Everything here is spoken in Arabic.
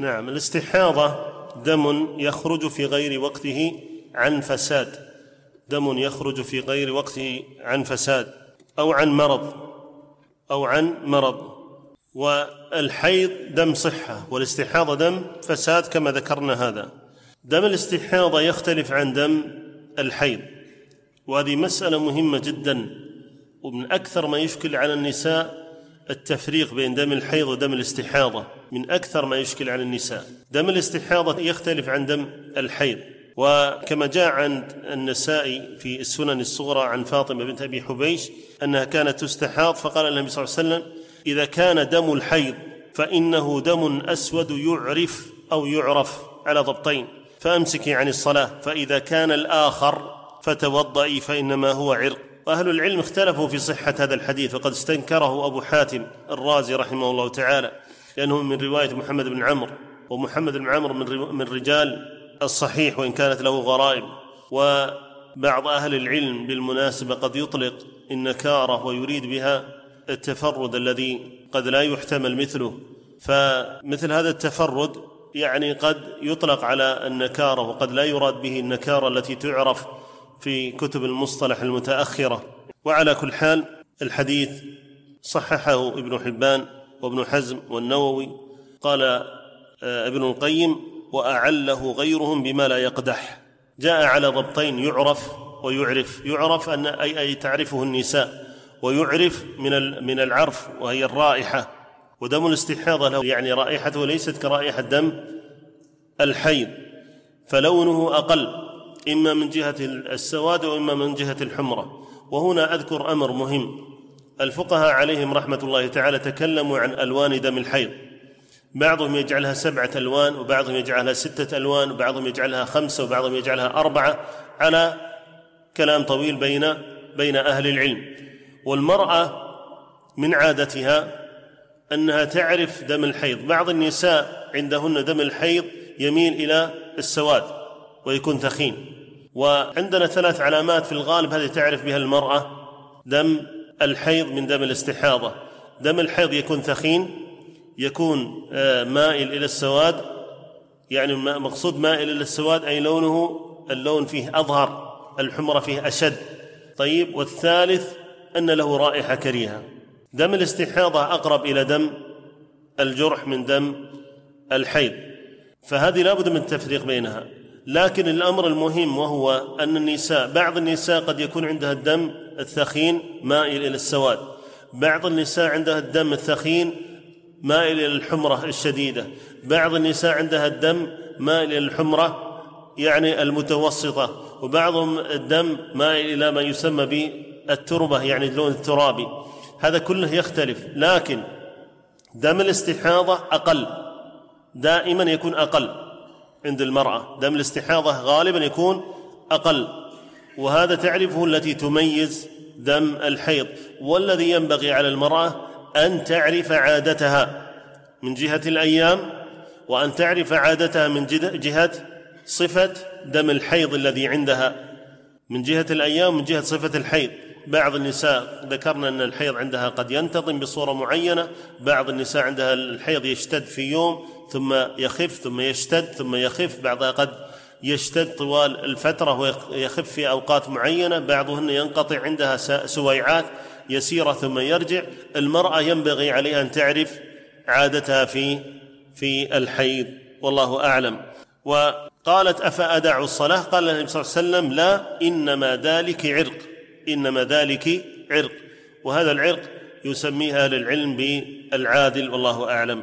نعم الاستحاضة دم يخرج في غير وقته عن فساد. دم يخرج في غير وقته عن فساد أو عن مرض أو عن مرض. والحيض دم صحة والاستحاضة دم فساد كما ذكرنا هذا. دم الاستحاضة يختلف عن دم الحيض وهذه مسألة مهمة جدا ومن أكثر ما يشكل على النساء التفريق بين دم الحيض ودم الاستحاضة. من أكثر ما يشكل على النساء. دم الاستحاضة يختلف عن دم الحيض. وكما جاء عن النسائي في السنن الصغرى عن فاطمة بنت أبي حبيش أنها كانت تستحاض فقال النبي صلى الله عليه وسلم إذا كان دم الحيض فإنه دم أسود يعرف أو يعرف على ضبطين. فأمسكي عن الصلاة فإذا كان الآخر فتوضئي فإنما هو عرق. وأهل العلم اختلفوا في صحة هذا الحديث وقد استنكره أبو حاتم الرازي رحمه الله تعالى. لأنه من رواية محمد بن عمرو ومحمد بن عمرو من من رجال الصحيح وإن كانت له غرائب. وبعض أهل العلم بالمناسبة قد يطلق النكاره ويريد بها التفرد الذي قد لا يحتمل مثله. فمثل هذا التفرد يعني قد يطلق على النكاره وقد لا يراد به النكاره التي تعرف في كتب المصطلح المتأخرة. وعلى كل حال الحديث صححه ابن حبان وابن حزم والنووي قال آه، ابن القيم وأعله غيرهم بما لا يقدح. جاء على ضبطين يعرف ويعرف. يعرف أن أي أي تعرفه النساء ويعرف من من العرف وهي الرائحة. ودم الاستحاضه له يعني رائحته ليست كرائحة دم الحيض. فلونه أقل إما من جهة السواد وإما من جهة الحمرة. وهنا أذكر أمر مهم. الفقهاء عليهم رحمة الله تعالى تكلموا عن ألوان دم الحيض. بعضهم يجعلها سبعة ألوان وبعضهم يجعلها ستة ألوان وبعضهم يجعلها خمسة وبعضهم يجعلها أربعة على كلام طويل بين بين أهل العلم. والمرأة من عادتها أنها تعرف دم الحيض. بعض النساء عندهن دم الحيض يميل إلى السواد ويكون ثخين. وعندنا ثلاث علامات في الغالب هذه تعرف بها المرأة دم الحيض من دم الاستحاضة. دم الحيض يكون ثخين يكون آه، مائل إلى السواد. يعني مقصود مائل إلى السواد أي لونه اللون فيه أظهر الحمرة فيه أشد. طيب والثالث أن له رائحة كريهة. دم الاستحاضة أقرب إلى دم الجرح من دم الحيض. فهذه لابد من التفريق بينها. لكن الأمر المهم وهو أن النساء بعض النساء قد يكون عندها الدم الثخين مائل إلى السواد. بعض النساء عندها الدم الثخين مائل إلى الحمرة الشديدة. بعض النساء عندها الدم مائل إلى الحمرة يعني المتوسطة. وبعضهم الدم مائل إلى ما يسمى بالتربة يعني اللون الترابي. هذا كله يختلف. لكن دم الاستحاضة أقل. دائما يكون أقل عند المرأة. دم الاستحاضة غالبا يكون أقل. وهذا تعرفه التي تميز دم الحيض والذي ينبغي على المرأة أن تعرف عادتها من جهة الأيام وأن تعرف عادتها من جهة صفة دم الحيض الذي عندها. من جهة الأيام من جهة صفة الحيض. بعض النساء ذكرنا أن الحيض عندها قد ينتظم بصورة معينة. بعض النساء عندها الحيض يشتد في يوم ثم يخف ثم يشتد ثم يخف. بعضها قد يشتد طوال الفترة ويخف في أوقات معينة بعضهن ينقطع عندها سويعات يسيرة ثم يرجع. المرأة ينبغي عليها أن تعرف عادتها في في الحيض والله أعلم. وقالت أفأدع الصلاة؟ قال النبي صلى الله عليه وسلم لا إنما ذلك عرق إنما ذلك عرق. وهذا العرق يسميه أهل العلم بالعادل والله أعلم.